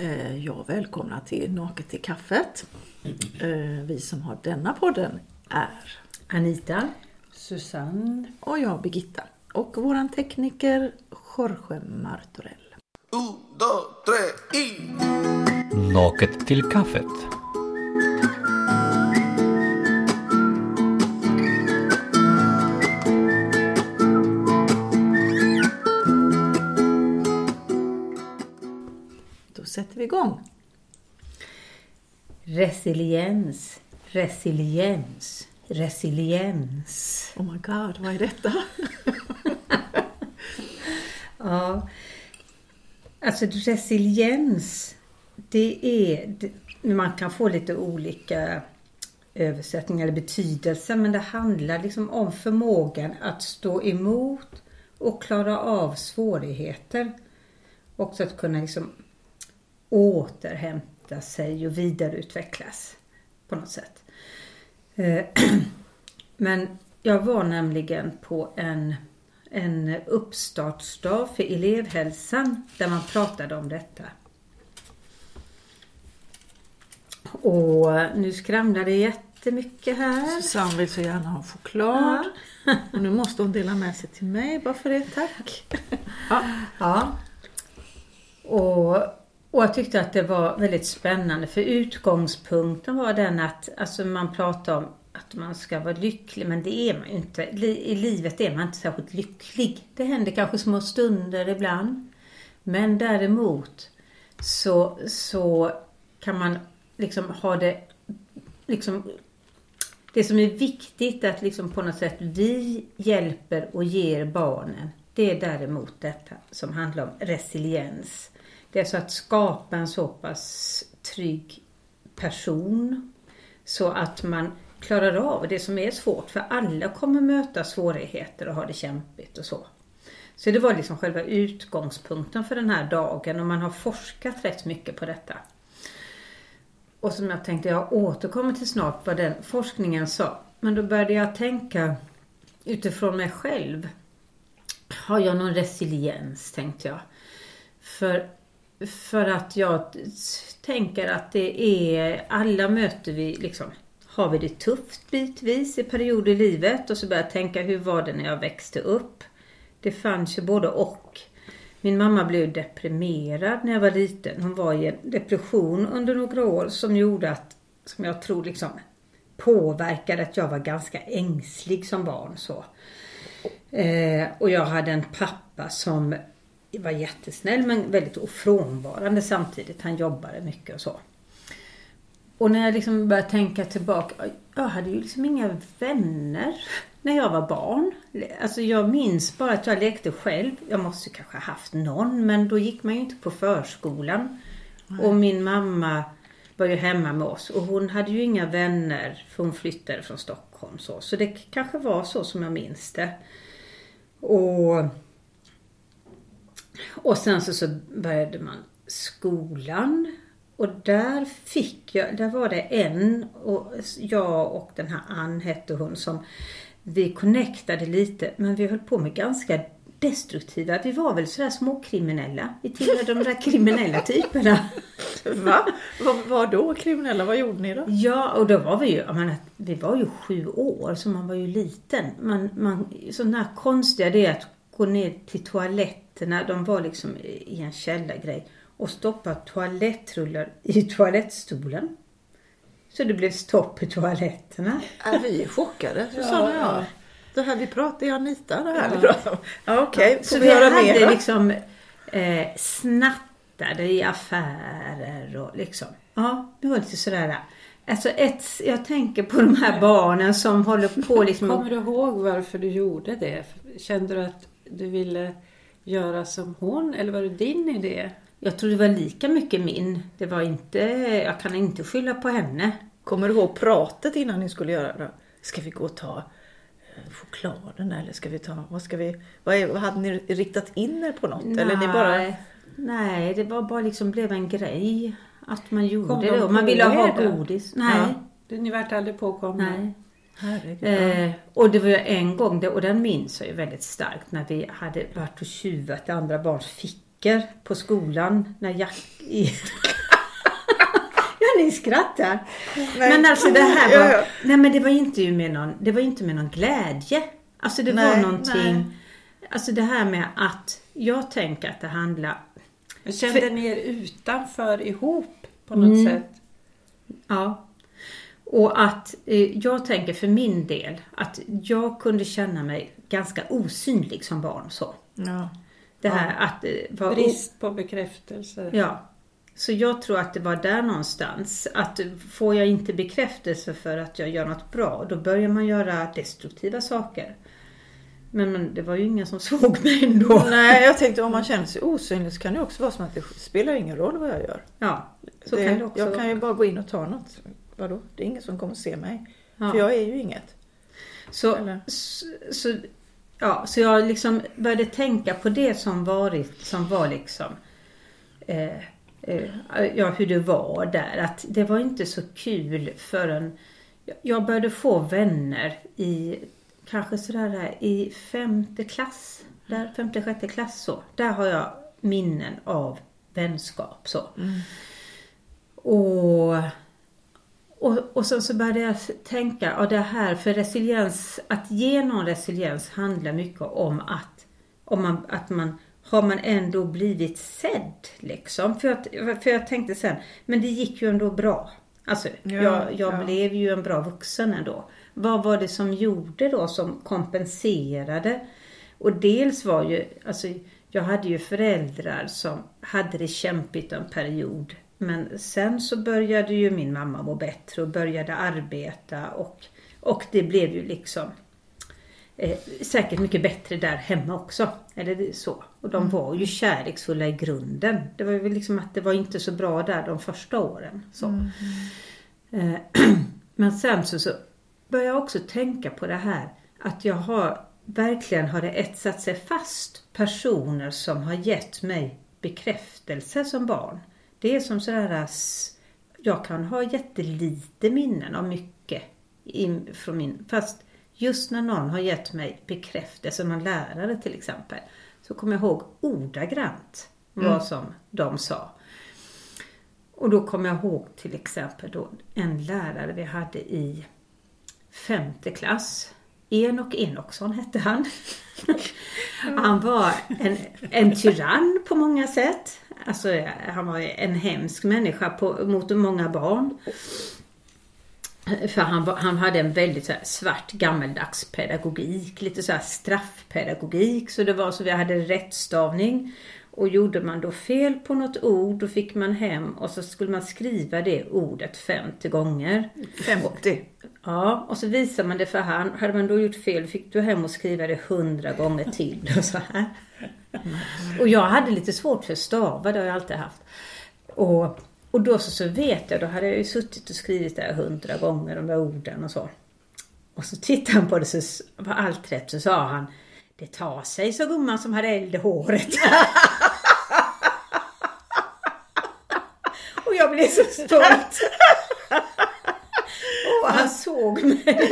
Eh, Jag välkomnar till Naket till kaffet. Eh, Vi som har denna podden är Anita. Susanne. och jag Birgitta. Och våran tekniker Jorge Martorell. Un, dos, tres y... Naket till kaffet. Vi igång. Resiliens, resiliens, resiliens. Oh my god, vad är detta? Ja, alltså resiliens, det är, det, man kan få lite olika översättningar eller betydelser, men det handlar liksom om förmågan att stå emot och klara av svårigheter. Också att kunna liksom återhämta sig och vidareutvecklas på något sätt. Eh, Men jag var nämligen på en, en uppstartsdag för elevhälsan där man pratade om detta. Och nu skramlar det jättemycket här. Susanne vill så gärna ha choklad. Och nu måste hon dela med sig till mig bara för det. Tack. Ja. Och, och jag tyckte att det var väldigt spännande för utgångspunkten var den att alltså man pratar om att man ska vara lycklig men det är man ju inte. I livet är man inte särskilt lycklig. Det händer kanske små stunder ibland. Men däremot så, så kan man liksom ha det liksom det som är viktigt att liksom på något sätt vi hjälper och ger barnen. Det är däremot detta som handlar om resiliens. Det är så att skapa en så pass trygg person så att man klarar av det som är svårt. För alla kommer möta svårigheter och ha det kämpigt och så. Så det var liksom själva utgångspunkten för den här dagen och man har forskat rätt mycket på detta. Och som jag tänkte, jag återkommer till snart vad den forskningen sa. Men då började jag tänka utifrån mig själv. Har jag någon resiliens, tänkte jag. För, för att jag tänker att det är, alla möter vi liksom, har vi det tufft bitvis i perioder i livet och så börjar jag tänka hur var det när jag växte upp? Det fanns ju både och. Min mamma blev deprimerad när jag var liten. Hon var i en depression under några år som gjorde att, som jag tror liksom påverkade att jag var ganska ängslig som barn. Så. Eh, och jag hade en pappa som var jättesnäll men väldigt ofrånvarande samtidigt. Han jobbade mycket och så. Och när jag liksom började tänka tillbaka, jag hade ju liksom inga vänner när jag var barn. Alltså jag minns bara att jag lekte själv. Jag måste kanske ha haft någon, men då gick man ju inte på förskolan. Och min mamma var ju hemma med oss och hon hade ju inga vänner för hon flyttade från Stockholm. Så, så det kanske var så som jag minns det. Och, och sen så, så började man skolan och där fick jag, där var det en, och jag och den här Ann hette hon som vi connectade lite men vi höll på med ganska destruktiva, vi var väl sådär småkriminella. Vi tillhörde de där kriminella typerna. Va? Vad vad då kriminella? Vad gjorde ni då? Ja, och då var vi ju, jag menar, vi var ju sju år så man var ju liten. Man, man, sådana här konstiga det är att gå ner till toaletterna, de var liksom i en källargrej och stoppa toalettrullar i toalettstolen. Så det blev stopp i toaletterna. Är vi är chockade, Susanne och jag. Det här vi pratar, det är Anita det här vi Ja. pratar om. Ja, Okej, Så får vi vi hade mer liksom eh, snattade i affärer och liksom. Ja, det var lite sådär. Alltså ett, jag tänker på de här barnen som håller på liksom Kommer du ihåg varför du gjorde det? Kände du att du ville göra som hon eller var det din idé? Jag tror det var lika mycket min. Det var inte, jag kan inte skylla på henne. Kommer du ihåg pratet innan ni skulle göra det? Ska vi gå och ta eh, chokladen eller ska vi ta, vad ska vi, vad, är, hade ni riktat in er på något? Eller ni bara, Nej, Nej, det var bara liksom blev en grej. Att man gjorde Kom de det och man ville ha godis. Nej, Ja. Ni vart aldrig påkomna? nej. Eh, och det var en gång, och den minns jag ju väldigt starkt, när vi hade varit och tjuvat andra barns fickor. på skolan när Jack... ni skrattar. Men alltså det här var... Ja. Nej men det var inte med någon, det var inte med någon glädje. Alltså det var Nej, någonting... nej. Alltså det här med att jag tänker att det handlar... Kände ni er utanför ihop på något sätt? Ja. Och att eh, jag tänker för min del att jag kunde känna mig ganska osynlig som barn så. Ja. Det här att eh, vara Brist på bekräftelse. Ja. Så jag tror att det var där någonstans. Att får jag inte bekräftelse för att jag gör något bra, då börjar man göra destruktiva saker. Men, men det var ju ingen som såg mig ändå. Nej, jag tänkte om man känner sig osynlig så kan det också vara som att det spelar ingen roll vad jag gör. Ja, så det, kan det också jag vara. kan ju bara gå in och ta något. Vadå? Det är ingen som kommer se mig. Ja. För jag är ju inget. Så, så, så, ja, så jag liksom började tänka på det som varit, som var liksom eh, eh, ja, hur det var där. Att det var inte så kul förrän jag började få vänner i kanske sådär där, i femte klass. Där, femte, sjätte klass så. Där har jag minnen av vänskap så. Och och, och sen så började jag tänka, ja det här, för resiliens, att ge någon resiliens handlar mycket om att, om man, att man, har man ändå blivit sedd liksom? För, att, för jag tänkte sen, men det gick ju ändå bra. Alltså, Ja, jag, jag ja. blev ju en bra vuxen ändå. Vad var det som gjorde då som kompenserade? Och dels var ju, alltså jag hade ju föräldrar som hade det kämpigt en period. Men sen så började ju min mamma må bättre och började arbeta och, och det blev ju liksom eh, säkert mycket bättre där hemma också. Eller så. Och de var ju kärleksfulla i grunden. Det var ju liksom att det var inte så bra där de första åren. Så. Eh, Men sen så, så började jag också tänka på det här att jag har verkligen har det etsat sig fast personer som har gett mig bekräftelse som barn. Det är som sådär, s- jag kan ha jättelite minnen av mycket in, från min, fast just när någon har gett mig bekräftelse, någon lärare till exempel, så kommer jag ihåg ordagrant vad som de sa. Och då kommer jag ihåg till exempel då en lärare vi hade i femte klass. Enok Enoksson hette han. Han var en, en tyrann på många sätt. Alltså han var en hemsk människa på, mot många barn. För han, var, han hade en väldigt så svart gammeldags pedagogik, lite så straffpedagogik. Så det var så vi hade rättstavning. Och gjorde man då fel på något ord, då fick man hem och så skulle man skriva det ordet 50 gånger. 50. Ja, och så visar man det för han. Hade man då gjort fel fick du hem och skriva det hundra gånger till och så här. Och jag hade lite svårt för att stava, det har jag alltid haft. Och, och då så, så vet jag, då hade jag ju suttit och skrivit det hundra gånger, de där orden och så. Och så tittade han på det, så var allt rätt, så sa han Det tar sig, så gumman som hade eld i håret. och jag blev så stolt. Och han såg mig.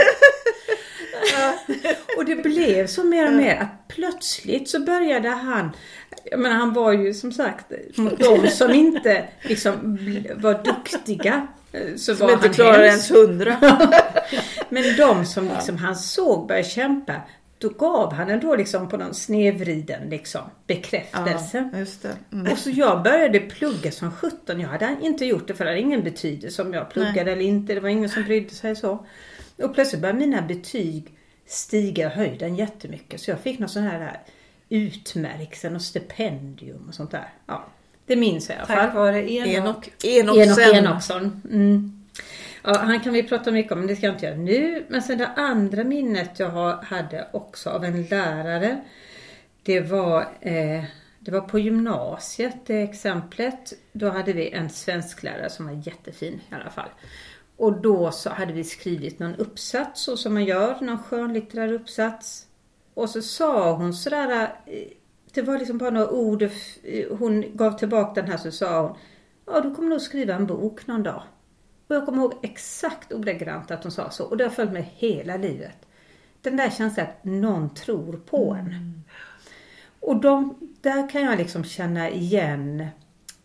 och det blev så mer och mer att plötsligt så började han men han var ju som sagt mot de som inte liksom var duktiga. eh, Så Som var inte han klarar hemsk. ens hundra. Men de som liksom han såg började kämpa, då gav han ändå liksom på någon snedvriden liksom bekräftelse. Ja. Mm. Och så jag började plugga som 17. Jag hade inte gjort det för det hade ingen betydelse om jag pluggade eller inte. Det var ingen som brydde sig så. Och plötsligt började mina betyg stiga höjden jättemycket. Så jag fick någon sån här utmärkelse och stipendium och sånt där. Ja, det minns jag i alla fall. Tack vare Enok. Enok. Enok Enoksson. Mm. Ja, han kan vi prata mycket om, men det ska jag inte göra nu. Men sen det andra minnet jag hade också av en lärare. Det var, eh, det var på gymnasiet, det exemplet. Då hade vi en svensklärare som var jättefin i alla fall. Och då så hade vi skrivit någon uppsats, så som man gör, någon skönlitterär uppsats. Och så sa hon sådär, eh, det var liksom bara några ord, eh, hon gav tillbaka den här så sa hon, ja du kommer nog skriva en bok någon dag. Och jag kommer ihåg exakt ordagrant att hon sa så. Och det har följt mig hela livet. Den där känslan att någon tror på en. Och de, där kan jag liksom känna igen.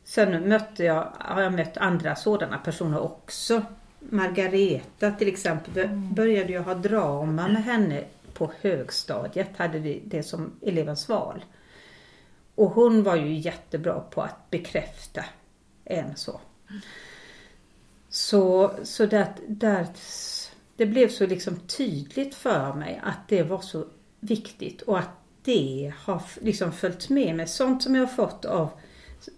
Sen mötte jag, har jag mött andra sådana personer också. Margareta till exempel började jag ha drama med henne på högstadiet. Hade vi det som elevens val. Och hon var ju jättebra på att bekräfta en så. Så, så där, där, det blev så liksom tydligt för mig att det var så viktigt och att det har liksom följt med mig. Sånt som jag har fått av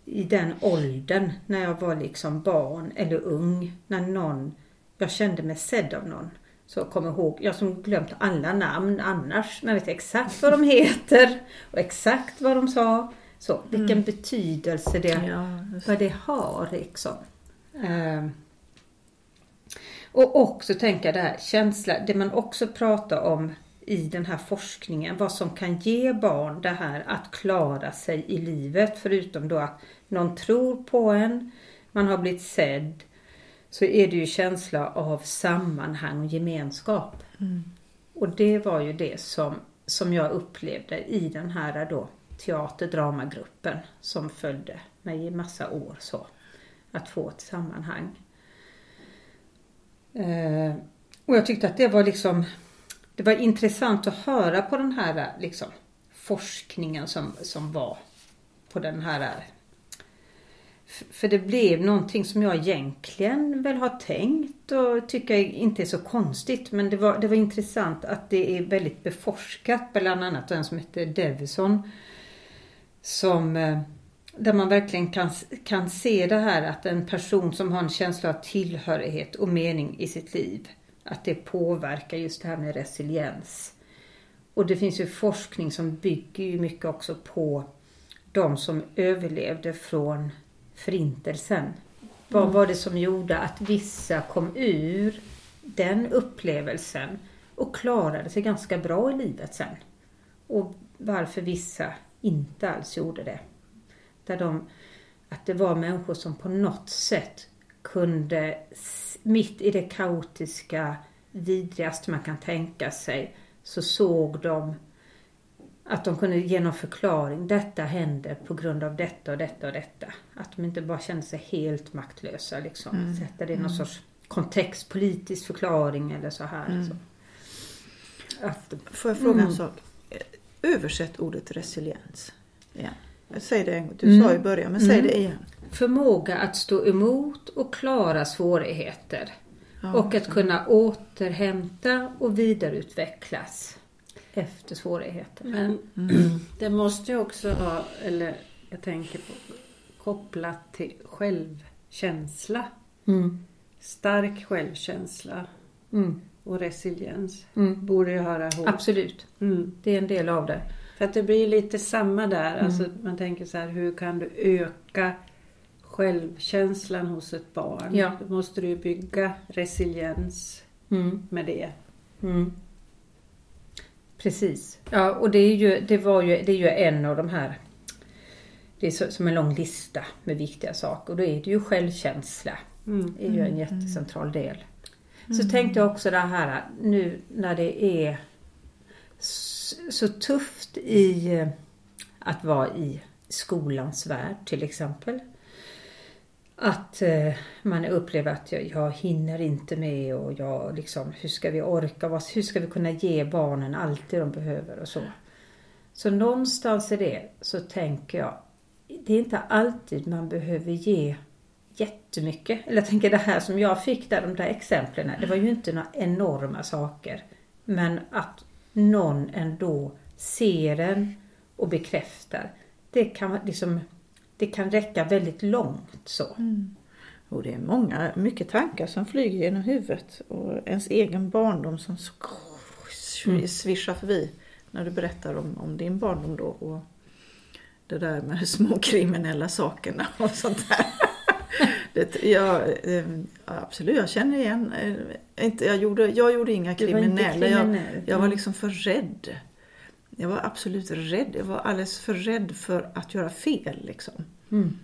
i den åldern när jag var liksom barn eller ung. När någon, jag kände mig sedd av någon. Så jag kommer ihåg, jag som glömt alla namn annars, men vet exakt vad de heter och exakt vad de sa. Så, vilken betydelse det, Ja, vad det har liksom. Ehm. Och också tänka det här känsla, det man också pratar om i den här forskningen, vad som kan ge barn det här att klara sig i livet, förutom då att någon tror på en, man har blivit sedd, så är det ju känsla av sammanhang och gemenskap. Och det var ju det som, som jag upplevde i den här då teaterdramagruppen som följde mig i massa år så. Att få ett sammanhang. Eh, och jag tyckte att det var liksom det var intressant att höra på den här liksom, forskningen som, som var på den här för det blev någonting som jag egentligen väl har tänkt och tycker inte är så konstigt. Men det var, det var intressant att det är väldigt beforskat. Bland annat den som heter Davison. Som, eh, där man verkligen kan, kan se det här att en person som har en känsla av tillhörighet och mening i sitt liv. Att det påverkar just det här med resiliens. Och det finns ju forskning som bygger ju mycket också på de som överlevde från förintelsen. Vad var det som gjorde att vissa kom ur den upplevelsen och klarade sig ganska bra i livet sen? Och varför vissa inte alls gjorde det. Där de, att det var människor som på något sätt kunde, mitt i det kaotiska, vidrigaste man kan tänka sig, så såg de att de kunde ge någon förklaring. Detta händer på grund av detta och detta och detta. Att de inte bara kände sig helt maktlösa. Liksom. Sätta det i någon sorts kontext, politisk förklaring eller så här. Så. Att, Får jag fråga en Mm. sak? Översätt ordet resiliens igen. Säg det en gång. Du sa i början, men säg det igen. Förmåga att stå emot och klara svårigheter. Ja, och att kunna återhämta och vidareutvecklas efter svårigheter. Men det måste ju också ha, eller jag tänker på, kopplat till självkänsla. Mm. Stark självkänsla Mm. och resiliens Mm. borde ju höra ihop. Absolut, Mm. det är en del av det. För att det blir lite samma där. Mm. Alltså man tänker så här, hur kan du öka självkänslan hos ett barn? Ja. Då måste du bygga resiliens Mm. med det. Mm. Precis. Ja, och det är ju, det var ju, det är ju en av de här det är så, som en lång lista med viktiga saker. Och då är det ju självkänsla. Mm. Det är ju en jättecentral del. Så tänkte jag också det här nu när det är så tufft i att vara i skolans värld till exempel. Att eh, man upplever att jag, jag hinner inte med och jag liksom, hur ska vi orka, vad, hur ska vi kunna ge barnen allt det de behöver och så. Så någonstans i det så tänker jag, det är inte alltid man behöver ge jättemycket. Eller jag tänker det här som jag fick där, de där exemplen, det var ju inte några enorma saker. Men att någon ändå ser en och bekräftar, det kan liksom, det kan räcka väldigt långt så. Och det är många, mycket tankar som flyger genom huvudet. Och ens egen barndom som så svischar förbi. När du berättar om, om din barndom då. Och det där med små kriminella sakerna och sånt där. Det, jag, eh, absolut, jag känner igen. eh, Inte, jag, gjorde, jag gjorde inga kriminella. Jag, jag var Mm. liksom för rädd. Jag var absolut rädd. Jag var alldeles för rädd för att göra fel. Liksom. Mm.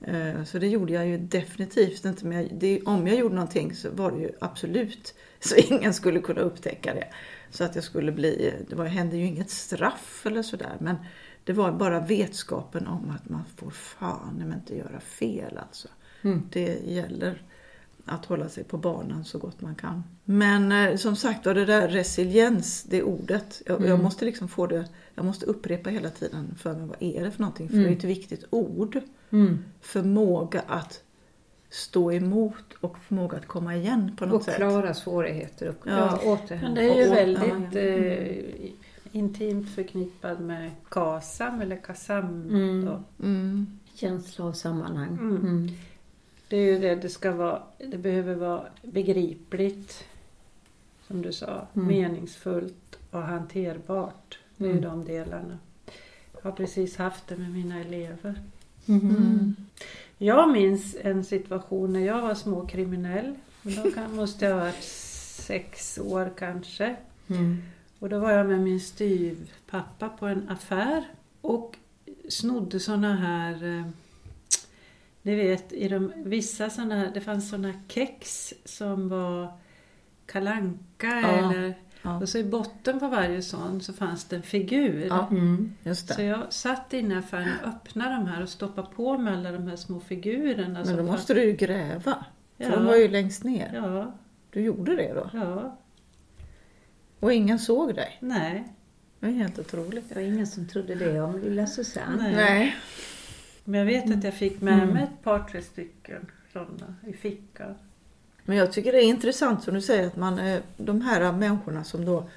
Eh, Så det gjorde jag ju definitivt inte. Men det, om jag gjorde någonting så var det ju absolut så ingen skulle kunna upptäcka det. Så att jag skulle bli, det var, hände ju inget straff eller sådär. Men Det var bara vetskapen om att man får fan men inte göra fel alltså. Mm. Det gäller att hålla sig på banan så gott man kan. Men eh, som sagt var det där resiliens, det ordet. Jag, jag Mm. måste liksom få det, jag måste upprepa hela tiden för mig vad är det för någonting. För Mm. det är ett viktigt ord. Mm. Förmåga att stå emot och förmåga att komma igen på något Och sätt. klara svårigheter och Ja. ja. Men återhämta det är ju Och- väldigt eh, intimt förknippad med KASAM eller KASAM. Mm. Då. Mm. Känsla och sammanhang. Det är ju det det ska vara. Det behöver vara begripligt. Som du sa. Mm. Meningsfullt och hanterbart. Det är Mm. de delarna. Jag har precis haft det med mina elever. Mm. Jag minns en situation när jag var småkriminell. Då kan, måste jag ha varit sex år kanske. Mm. Och då var jag med min styvpappa på en affär och snodde såna här eh, ni vet, i de, vissa såna här, det fanns såna kex som var kalanka Ja, eller Ja. och så i botten på varje sån så fanns det en figur. Ja. Mm. Så jag satt inne i affären och öppnade de här och stoppade på med alla de här små figurerna. Men då fanns- måste du ju gräva. För Ja. de var ju längst ner. Ja, Du gjorde det då? ja, Och ingen såg dig? nej. Det är helt otroligt. Det var ingen som trodde det om lilla Susanne. Nej. Nej. Men jag vet att jag fick med Mm. mig ett par, tre stycken sådana i fickan. Men jag tycker det är intressant som du säger att man, eh, de här människorna som då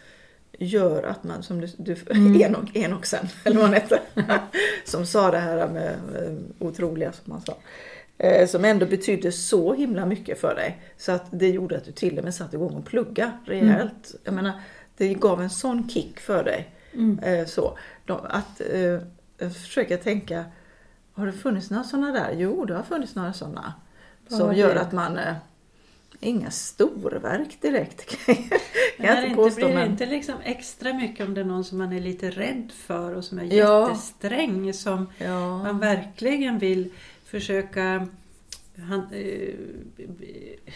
gör att man, som du, du Mm. Enok, Enoksen, eller vad han heter, som sa det här med eh, otroliga som man sa. Eh, som ändå betydde så himla mycket för dig. Så att det gjorde att du till och med satte igång och plugga rejält. Jag menar, det gav en sån kick för dig. Mm. Eh, så, de, att eh, jag försöker tänka, har det funnits några sådana där? Jo, det har funnits några sådana. Som gör det? att man, eh, inga storverk direkt kan jag, Men inte påstå. blir det Men, inte liksom extra mycket om det är någon som man är lite rädd för och som är Ja. jättesträng som man ja, verkligen vill försöka han, eh,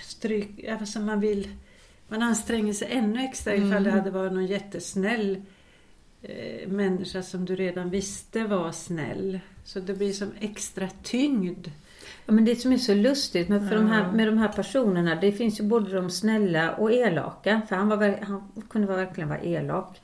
stryka, alltså man vill man anstränger sig ännu extra ifall Mm. det hade varit någon jättesnäll eh, människa som du redan visste var snäll. Så det blir som extra tyngd. Ja, men det som är så lustigt med, för de Ja. här, med de här personerna, det finns ju både de snälla och elaka. För han, var, han kunde verkligen vara elak.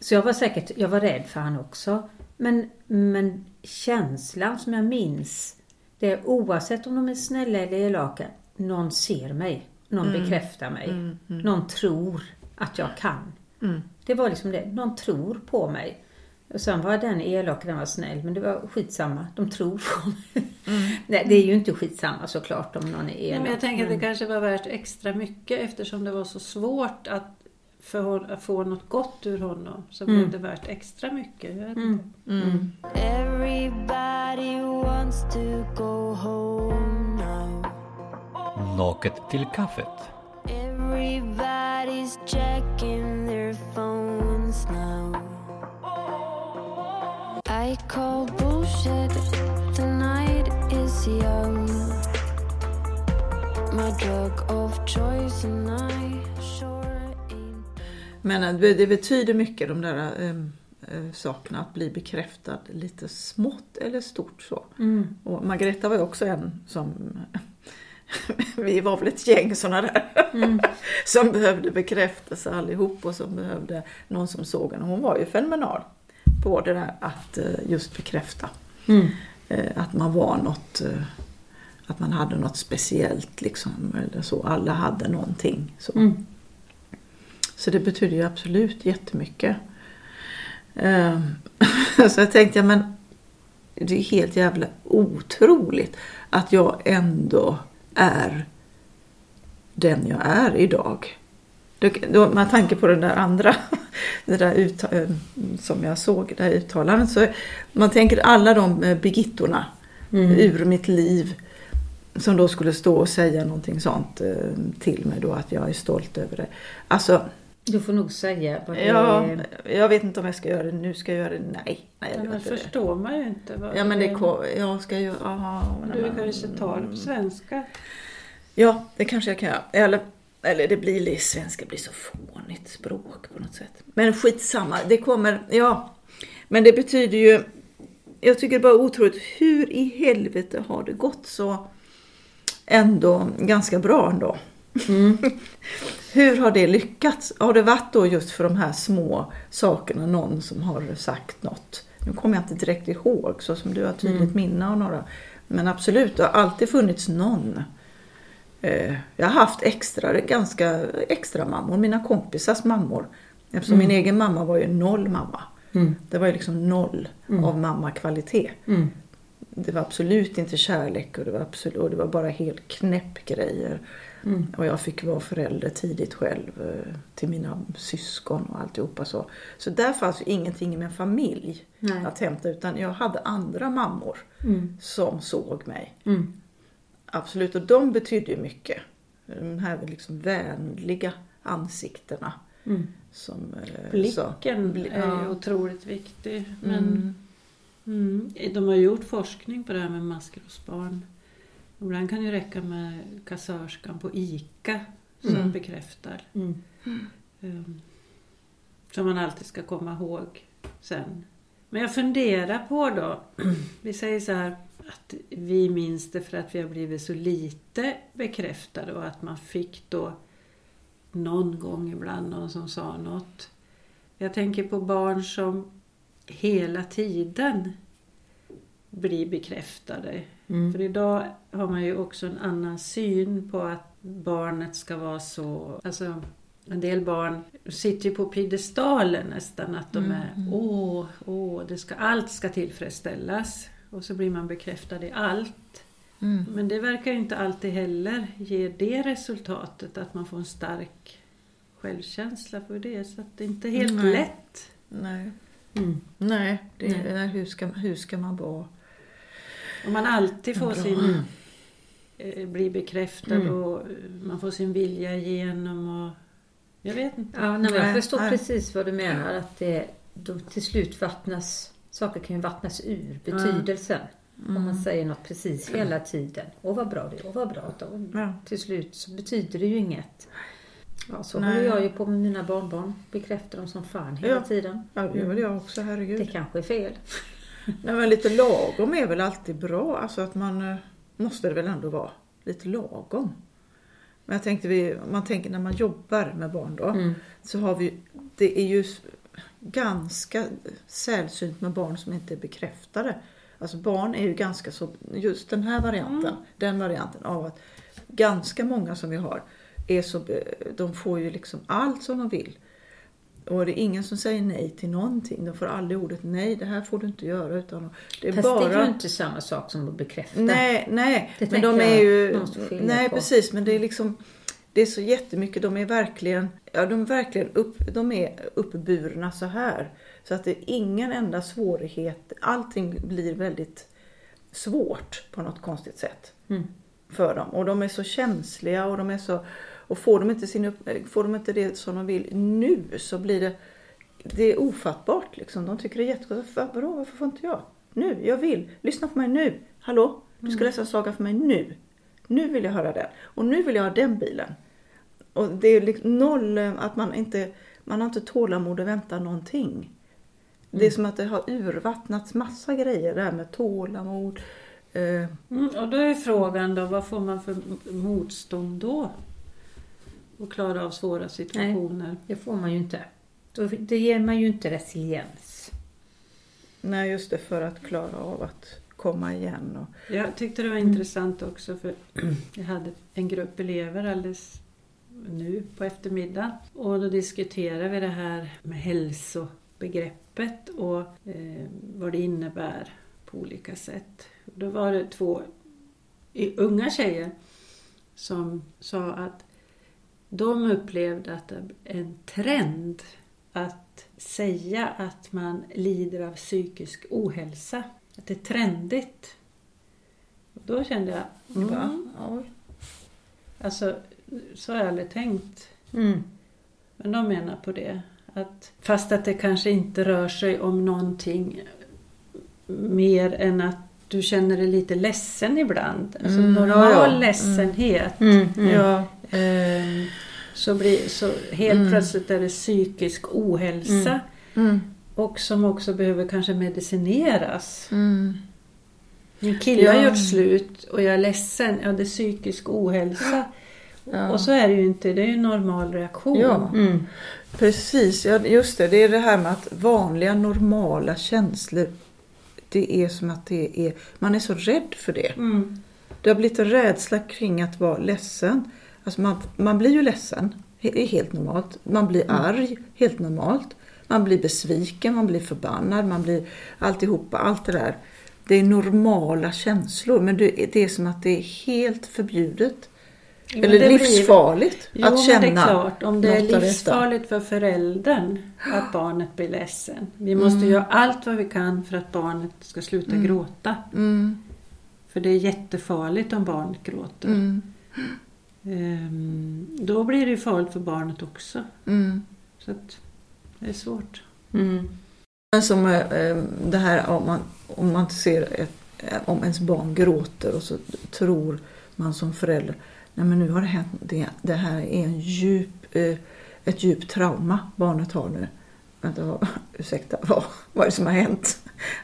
Så jag var säkert, jag var rädd för han också. Men, men känslan som jag minns, det är oavsett om de är snälla eller elaka, någon ser mig. Någon bekräftar mig. Mm, mm. Någon tror att jag kan. Mm. Det var liksom det. Någon tror på mig. Och sen var den elak, den var snäll. Men det var skitsamma. De tror på mig. Nej, det är ju inte skitsamma såklart om någon är Nej, elak. men jag tänker att det men- kanske var värt extra mycket eftersom det var så svårt att, för hon, att få något gott ur honom. Så Mm. blev det värt extra mycket. Jag vet Mm. Mm. Everybody wants to go home now. Naket till kaffet. Everybody's checking I call bullshit. The night is young. My drug of choice, and I sure ain't. Men eh, det betyder mycket de där eh, sakerna, att bli bekräftad lite smått eller stort så. Mm. Och Margareta var ju också en som vi var väl ett gäng sådana där Mm. som behövde bekräftelse allihop och som behövde någon som såg en. Hon var ju fenomenal på det där att eh, just bekräfta Mm. eh, att man var något, eh, att man hade något speciellt liksom eller så. Alla hade någonting. Så. Mm. Så det betyder ju absolut jättemycket. Eh, så jag tänkte, ja, men det är helt jävla otroligt att jag ändå är den jag är idag. Det- Då, med tanke på den där andra, det där utta, eh, som jag såg, det här uttalandet. Så man tänker alla de eh, Birgittorna Mm. ur mitt liv som då skulle stå och säga någonting sånt eh, till mig då att jag är stolt över det. Alltså, Du får nog säga vad det ja, är. jag vet inte om jag ska göra det nu. Ska jag göra det? Nej. nej jag Ja, inte det. förstår man ju inte. Vad Ja men det är. jag ska ju, aha, Du kanske tar det på svenska. Ja, det kanske jag kan göra. Eller, eller det blir lite, svenska blir så fånigt språk på något sätt. Men skitsamma, det kommer, ja. Men det betyder ju, jag tycker det bara är otroligt, hur i helvete har det gått så ändå ganska bra ändå? hur har det lyckats? Har det varit då just för de här små sakerna, någon som har sagt något? Nu kommer jag inte direkt ihåg så som du har tydligt minne av några. Men absolut, det har alltid funnits någon. Eh, Jag har haft extra, ganska extra mammor, mina kompisars mammor. Eftersom min egen mamma var ju noll mamma. Det var ju liksom noll av mammakvalitet. Det var absolut inte kärlek och det var, absolut, och det var bara helt knäpp grejer. Och jag fick vara förälder tidigt själv eh, till mina syskon och alltihopa så. Så där fanns ju ingenting med familj Nej. att hämta utan jag hade andra mammor som såg mig. Mm. Absolut, och de betydde ju mycket. De här liksom vänliga ansiktena. Som, eh, Blicken Bli- är ju otroligt viktig. Men mm. de har gjort forskning på det här med maskrosbarn. Ibland kan det räcka med kassörskan på ICA som bekräftar. Mm. Um, som man alltid ska komma ihåg sen. Men jag funderar på då, vi säger så här att vi minns det för att vi har blivit så lite bekräftade och att man fick då någon gång ibland någon som sa något. Jag tänker på barn som hela tiden blir bekräftade. För idag har man ju också en annan syn på att barnet ska vara så... Alltså, en del barn sitter ju på piedestalen nästan. Att de är åh, åh, det ska, allt ska tillfredsställas. Och så blir man bekräftad i allt. Men det verkar ju inte alltid heller ge det resultatet att man får en stark självkänsla för det. Så att det är inte helt Nej. lätt. Nej, Mm. nej, det, Nej. nej. Hur, ska, hur ska man vara? Om man alltid får Bra. sin... Eh, blir bekräftad Mm. och eh, man får sin vilja igenom och... Jag vet inte. Ja, nej, jag förstår nej. precis vad du menar. Att det då till slut vattnas, saker kan ju vattnas ur betydelsen. Om man säger något precis hela tiden. Åh vad bra det är, åh vad bra. Då, Ja. Till slut så betyder det ju inget. Ja, så Nej. håller jag ju på med mina barnbarn. Bekräftar dem som fan hela Ja. tiden. Ja, det gör jag också, Det herregud. kanske är fel. Nej, men lite lagom är väl alltid bra. Alltså att man eh, måste det väl ändå vara. Lite lagom. Men jag tänkte, vi, om man tänker när man jobbar med barn då. Mm. Så har vi, det är ju ganska sällsynt med barn som inte är bekräftade. Alltså barn är ju ganska så, just den här varianten, den varianten av att ganska många som vi har är så, de får ju liksom allt som de vill. Och det är ingen som säger nej till någonting. De får aldrig ordet nej, det här får du inte göra. Utan det är Fast bara... det är ju inte samma sak som att bekräfta. Nej, nej. Det men de är ju... Nej, på. precis. Men det är liksom... Det är så jättemycket. De är verkligen... Ja, de är verkligen upp, de är uppburna så här. Så att det är ingen enda svårighet. Allting blir väldigt svårt på något konstigt sätt. Mm. För dem. Och de är så känsliga och de är så... Och får de inte, sin upp, får de inte det som de vill nu så blir det... Det är ofattbart liksom. De tycker det är jättegott. Vadå, varför får inte jag? Nu, jag vill. Lyssna på mig nu. Hallå? Du ska läsa en saga för mig nu. Nu vill jag höra den. Och nu vill jag ha den bilen. Och det är liksom noll eh, att man inte, man har inte tålamod att vänta någonting. Det är som att det har urvattnats massa grejer det här med tålamod. Eh, Mm, och då är frågan då, vad får man för motstånd då? Och klara av svåra situationer. Det får man ju inte. Det ger man ju inte resiliens. nej, just det, för att klara av att komma igen. Och, Jag tyckte det var intressant också för jag hade en grupp elever alldeles nu på eftermiddagen. Och då diskuterade vi det här med hälsobegreppet och eh, vad det innebär på olika sätt. Då var det två i- unga tjejer som sa att de upplevde att en trend att säga att man lider av psykisk ohälsa. Att det är trendigt. Och då kände jag, bara, mm, oj. alltså så har jag aldrig tänkt. Mm. Men de menar på det. Att, fast att det kanske inte rör sig om någonting mer än att du känner dig lite ledsen ibland. Alltså Mm, normal ja, ja. ledsenhet. Mm. Mm. Ja, Ehm, så, blir, så helt Mm. plötsligt är det psykisk ohälsa. mm, och som också behöver kanske medicineras. Mm. Min kille har Ja. gjort slut och jag är ledsen. Ja, det är psykisk ohälsa. Ja. Och så är det ju inte. Det är ju en normal reaktion. Ja. Mm. Precis, ja, just det. Det är det här med att vanliga normala känslor, det är som att det är, man är så rädd för det. Mm. Det har blivit en rädsla kring att vara ledsen. Alltså man, man blir ju ledsen, det är helt normalt. Man blir arg, helt normalt. Man blir besviken, man blir förbannad, man blir alltihopa, allt det där. Det är normala känslor, men det, det är som att det är helt förbjudet. Jo, Eller det blir- livsfarligt Jo, att känna det är klart. Om det är livsfarligt för föräldern att barnet blir ledsen. Vi måste göra allt vad vi kan för att barnet ska sluta gråta. Mm, För det är jättefarligt om barnet gråter. Ehm, då blir det ju farligt för barnet också. mm. Så att det är svårt. Mm. Men som eh, eh, det här om man, om man ser ett, eh, om ens barn gråter och så tror man som förälder Nej men nu har det hänt det, det här är en djup, ett djupt trauma barnet har nu. Vänta, vad, ursäkta, vad, vad är det som har hänt?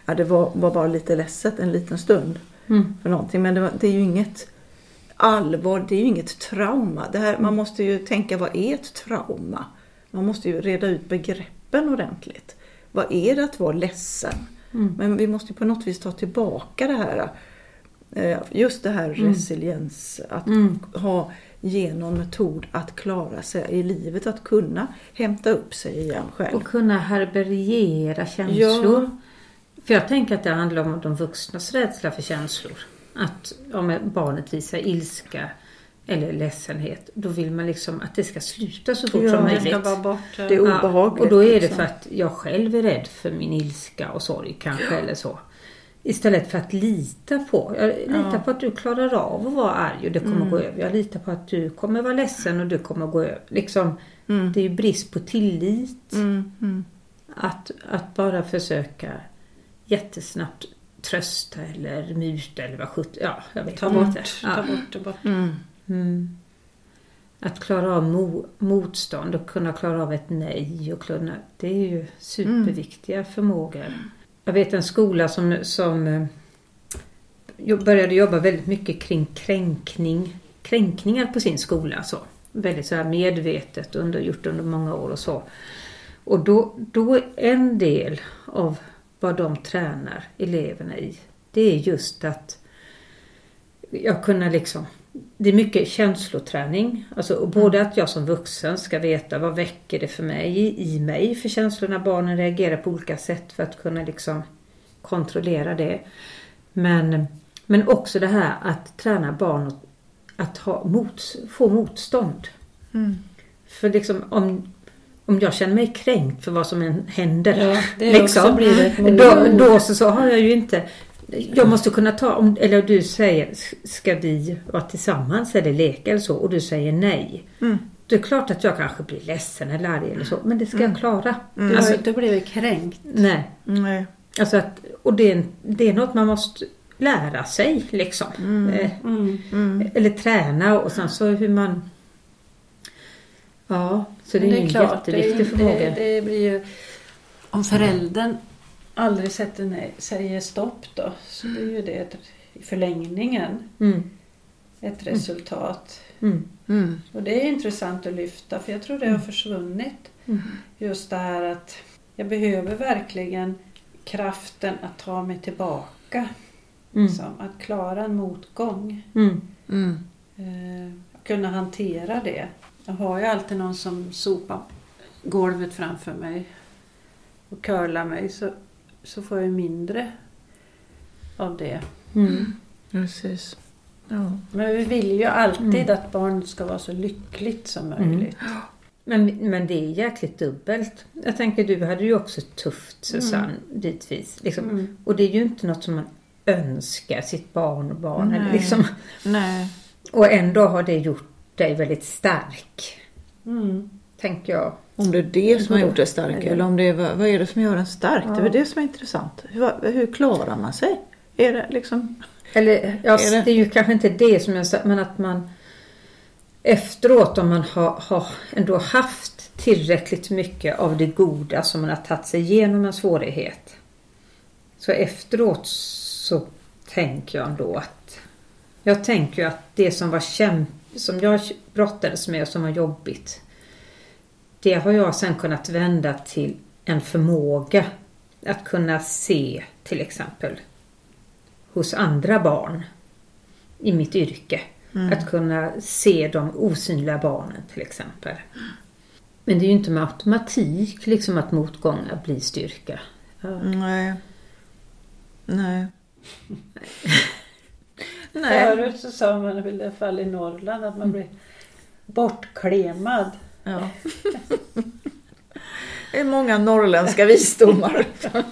Ja, det var, var bara lite ledset en liten stund Mm. för någonting. Men det, var, det är ju inget allvar, det är ju inget trauma. Det här, man måste ju tänka, vad är ett trauma? Man måste ju reda ut begreppen ordentligt. Vad är det att vara ledsen? Mm. Men vi måste ju på något vis ta tillbaka det här. eh, Just det här resiliens, att Mm. ha genom metod att klara sig i livet, att kunna hämta upp sig igen själv. Och kunna härbärgera känslor. För jag tänker att det handlar om de vuxnas rädsla för känslor. Att om barnet visar ilska eller ledsenhet, då vill man liksom att det ska sluta så fort Ja, som Det ska möjligt. vara bort. Det är obehagligt. och då är det liksom. för att jag själv är rädd för min ilska och sorg kanske eller så. Istället för att lita på. Jag litar Ja. på att du klarar av att vara arg och det kommer Mm. gå över. Jag litar på att du kommer vara ledsen och det kommer gå över. Liksom, Mm. Det är ju brist på tillit. Mm, mm. Att, att bara försöka jättesnabbt trösta eller muta eller vad sjutton. Ja, jag vet Ta inte. bort, ta Ja. bort det bort. Mm. Mm. Att klara av mo, motstånd och kunna klara av ett nej och kunna, det är ju superviktiga förmågor. Jag vet en skola som, som eh, jo- började jobba väldigt mycket kring kränkning, kränkningar på sin skola. Så. Väldigt så här medvetet under, gjort under många år och så. Och då, då är en del av vad de tränar eleverna i, det är just att jag kunna liksom det är mycket känsloträning. Alltså, både att jag som vuxen ska veta vad väcker det för mig i, mig för känslor när barnen reagerar på olika sätt för att kunna liksom kontrollera det. Men, men också det här att träna barn att, att ha mot, få motstånd. Mm. För liksom om, om jag känner mig kränkt för vad som än händer. Ja, det också blir det då, då så, så har jag ju inte jag måste kunna ta, om, eller du säger ska vi vara tillsammans eller leka eller så och du säger nej. Mm. Det är klart att jag kanske blir ledsen eller arg eller så men det ska jag klara. Du har Alltså, ju inte blivit kränkt. nej. Nej. Alltså att, och det är, det är något man måste lära sig liksom. Eh, Mm. Mm. eller träna och sen så hur man... Ja, så det är, Men ju en klart, jätteviktig det, förmåga. det, det blir ju... Om föräldern aldrig sätter nej, säger stopp då så blir ju det ett, i förlängningen Mm, ett resultat. mm, Mm. Och det är intressant att lyfta för jag tror det har försvunnit. Mm. Just det här att jag behöver verkligen kraften att ta mig tillbaka. mm, Liksom, att klara en motgång. mm, Mm. Eh, kunna hantera det. Jag har ju alltid någon som sopar golvet framför mig och curlar mig så, så får jag mindre av det. mm. Precis. Ja. Men vi vill ju alltid Mm. att barnet ska vara så lyckligt som möjligt. Men, men det är jäkligt dubbelt. Jag tänker du hade ju också tufft Susanne, ditvis. Liksom. Mm. Och det är ju inte något som man önskar sitt barn och barn. Eller Nej. liksom. Nej. Och ändå har det gjort dig väldigt stark. Mm. Tänker jag. Om det är det som har gjort dig Eller- stark eller om det är, vad, är det som gör en stark? Det är det som är intressant. Hur, hur klarar man sig? Är det liksom... Eller ja, Är det- det... är ju kanske inte det som jag sa, men att man efteråt om man har, har ändå haft tillräckligt mycket av det goda som man har tagit sig igenom en svårighet. Så efteråt så tänker jag ändå att jag tänker ju att det som var kämp som jag brottades med och som var jobbigt det har jag sen kunnat vända till en förmåga att kunna se till exempel hos andra barn i mitt yrke. Att kunna se de osynliga barnen till exempel. Men det är ju inte med automatik liksom att motgångar blir styrka. Ja. Nej. Nej. Nej. Förut så sa man i alla fall i Norrland att man blir bortklemad. Ja. Det är många norrländska visdomar.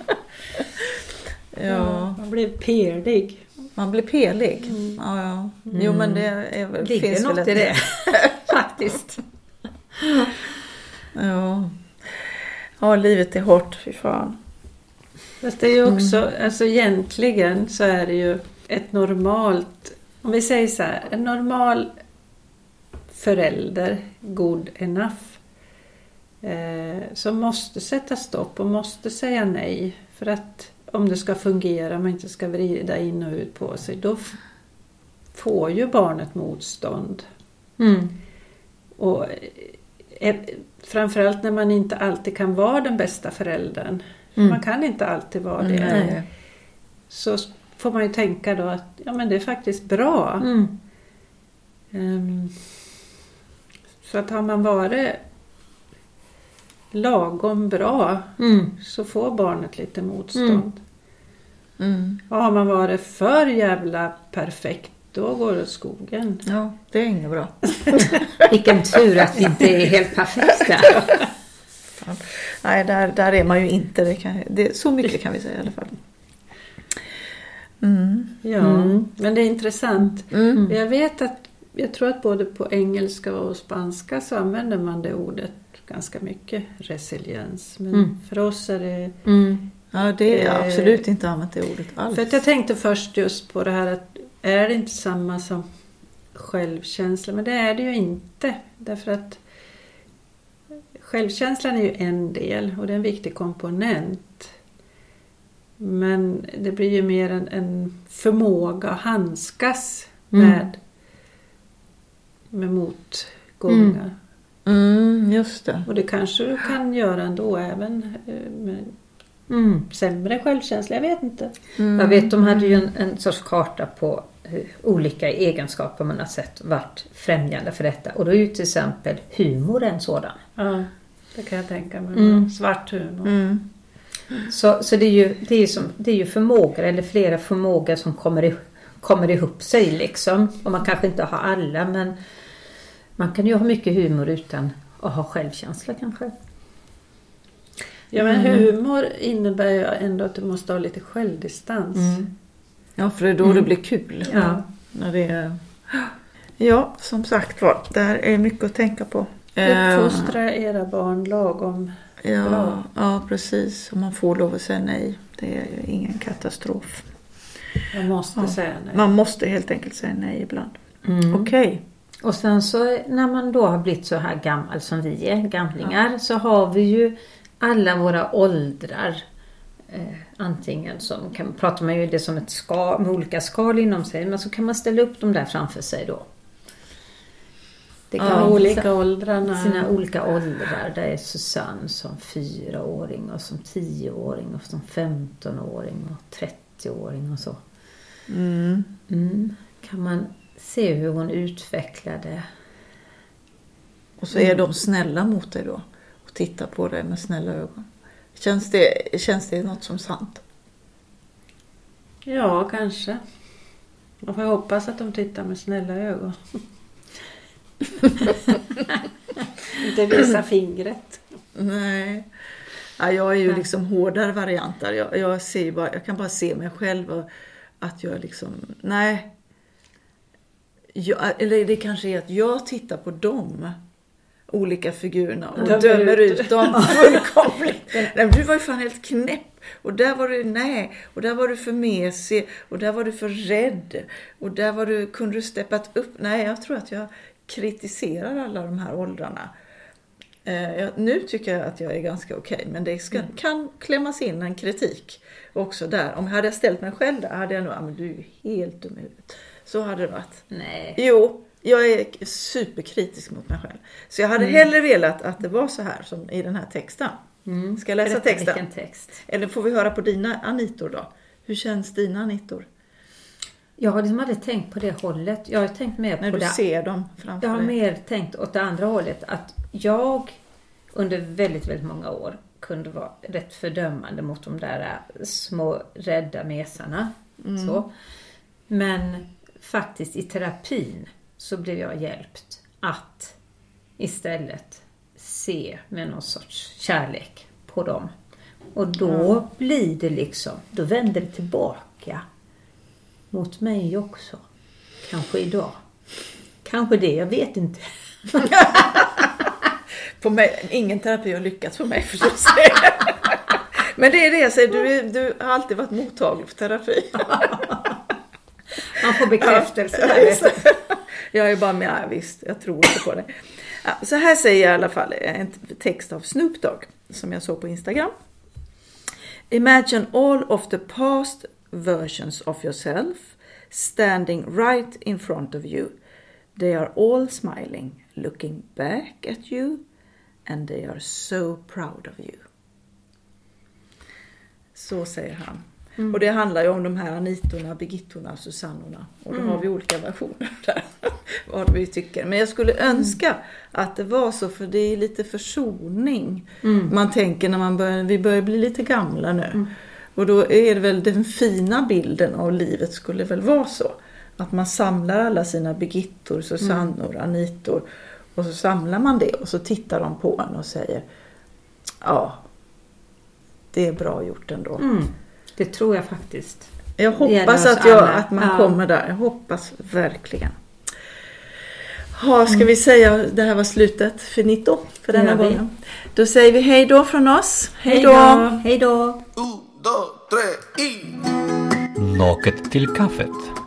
Ja, Man blir pelig. man blir pelig. Ja, ja. Jo men det är, väl- Ligger finns väl något ett... i det faktiskt. Ja. ja, livet är hårt, fy fan. Fast det är ju också, alltså egentligen så är det ju ett normalt, om vi säger så här, en normal förälder, good enough, eh, som måste sätta stopp och måste säga nej. För att om det ska fungera, man inte ska vrida in och ut på sig, då får ju barnet motstånd. Mm. Och eh, framförallt när man inte alltid kan vara den bästa föräldern. Mm. Man kan inte alltid vara det. Nej. Så får man ju tänka då att ja, men det är faktiskt bra. Mm. Ehm, så att har man varit lagom bra Mm. så får barnet lite motstånd. Mm. Och har man varit för jävla perfekt då går det åt skogen. Ja, det är inget bra. Vilken tur att vi inte är helt perfekta. Nej, där, där är man ju inte. Det kan, det, så mycket kan vi säga i alla fall. Mm. Ja, Mm. men det är intressant. Mm. Jag vet att, jag tror att både på engelska och spanska så använder man det ordet ganska mycket, resiliens. Men Mm. för oss är det... Mm. Ja, det är Eh, absolut inte använt det ordet alls. För att jag tänkte först just på det här att är det inte samma som självkänsla? Men det är det ju inte. Därför att självkänslan är ju en del och det är en viktig komponent. Men det blir ju mer en, en förmåga att handskas Mm. med, med motgångar. Mm, just det. Och det kanske du kan göra ändå även eh, med Mm. sämre självkänsla. Jag vet inte. Mm. Jag vet, de hade ju en, en sorts karta på olika egenskaper man har sett varit främjande för detta. Och då är ju till exempel humor en sådan. Ja, det kan jag tänka mig. Mm. Svart humor. Mm. Så, så det, är ju, det, är ju som, det är ju förmågor, eller flera förmågor som kommer, i, kommer ihop sig liksom. Och man kanske inte har alla men man kan ju ha mycket humor utan att ha självkänsla kanske. Ja, men Mm. humor innebär ju ändå att du måste ha lite självdistans. Ja, för det är då det blir kul. Ja. När det är... Ja, som sagt var, det här är mycket att tänka på. Eh, Uppfostra era barn lagom. Ja, ja, precis. Och man får lov att säga nej. Det är ju ingen katastrof. Jag måste Ja. säga nej. Man måste helt enkelt säga nej ibland. Mm. Okej. Och sen så när man då har blivit så här gammal som vi är, gamlingar, så har vi ju alla våra åldrar. Eh, antingen som, kan, pratar man ju det som ett skal, med olika skal inom sig, men så kan man ställa upp dem där framför sig då. Det De vara olika åldrarna. sina olika åldrar. Där är Susanne som fyraåring och som tioåring och som femtonåring och 30-åring och så. Mm. Mm. Kan man se hur hon utvecklade Och så är de snälla mot dig då. Och tittar på dig med snälla ögon. Känns det, känns det något som sant? Ja, kanske. Man får hoppas att de tittar med snälla ögon. Inte visa fingret. Nej. Ja, jag är ju liksom hårdare varianter. Jag, jag, ser bara, jag kan bara se mig själv och att jag liksom, nej. Jag, eller det kanske är att jag tittar på dem, olika figurerna och Dömer dömer, ut. ut. dem fullkomligt. nej, du var ju fan helt knäpp. Och där var du, nej, och där var du för mesig och där var du för rädd. Och där var du, kunde du steppat upp. Nej, jag tror att jag kritiserar alla de här åldrarna. Eh, nu tycker jag att jag är ganska okej men det ska, kan klämmas in en kritik också där. Om jag hade ställt mig själv där hade jag nog, ah, men du är helt dum i huvudet. Så hade det varit. Nej. Jo, jag är superkritisk mot mig själv. Så jag hade hellre velat att det var så här som i den här texten. Ska jag läsa Berätta texten? Vilken text? Eller får vi höra på dina anitor då? Hur känns dina anitor? Jag har liksom aldrig tänkt på det hållet. Jag har tänkt mer När på du det ser dem framför Jag har dig. mer tänkt åt det andra hållet. Att jag under väldigt, väldigt många år kunde vara rätt fördömande mot de där äh, små rädda mesarna. Så. Men faktiskt i terapin så blev jag hjälpt att istället se med någon sorts kärlek på dem. Och då blir det liksom, då vänder det tillbaka mot mig också. Kanske idag. Kanske det, jag vet inte. På mig, ingen terapi har lyckats för mig förstås. Men det är det jag säger, du, du har alltid varit mottaglig för terapi. Man får bekräftelse Ja. Jag är bara med, ja, visst, jag tror inte på det. Så här säger jag i alla fall en text av Snoop Dogg som jag såg på Instagram. Imagine all of the past versions of yourself standing right in front of you. They are all smiling, looking back at you and they are so proud of you. Så säger han. Och det handlar ju om de här Anitorna, Birgittorna, Susannorna. Och då har vi olika versioner där. vad vi tycker. Men jag skulle önska att det var så för det är lite försoning. Man tänker när man börjar, vi börjar bli lite gamla nu. Och då är det väl den fina bilden av livet skulle väl vara så. Att man samlar alla sina Birgittor, Susannor, Anitor. Och så samlar man det och så tittar de på en och säger Ja, det är bra gjort ändå. Mm, det tror jag faktiskt. Jag hoppas att, jag, alla. att man Ja. kommer där. Jag hoppas verkligen. Ha, ska vi säga det här var slutet? Finito för denna gången. Då säger vi hej då från oss. Hej då! Hej då! Dos, tres y... Locket till kaffet.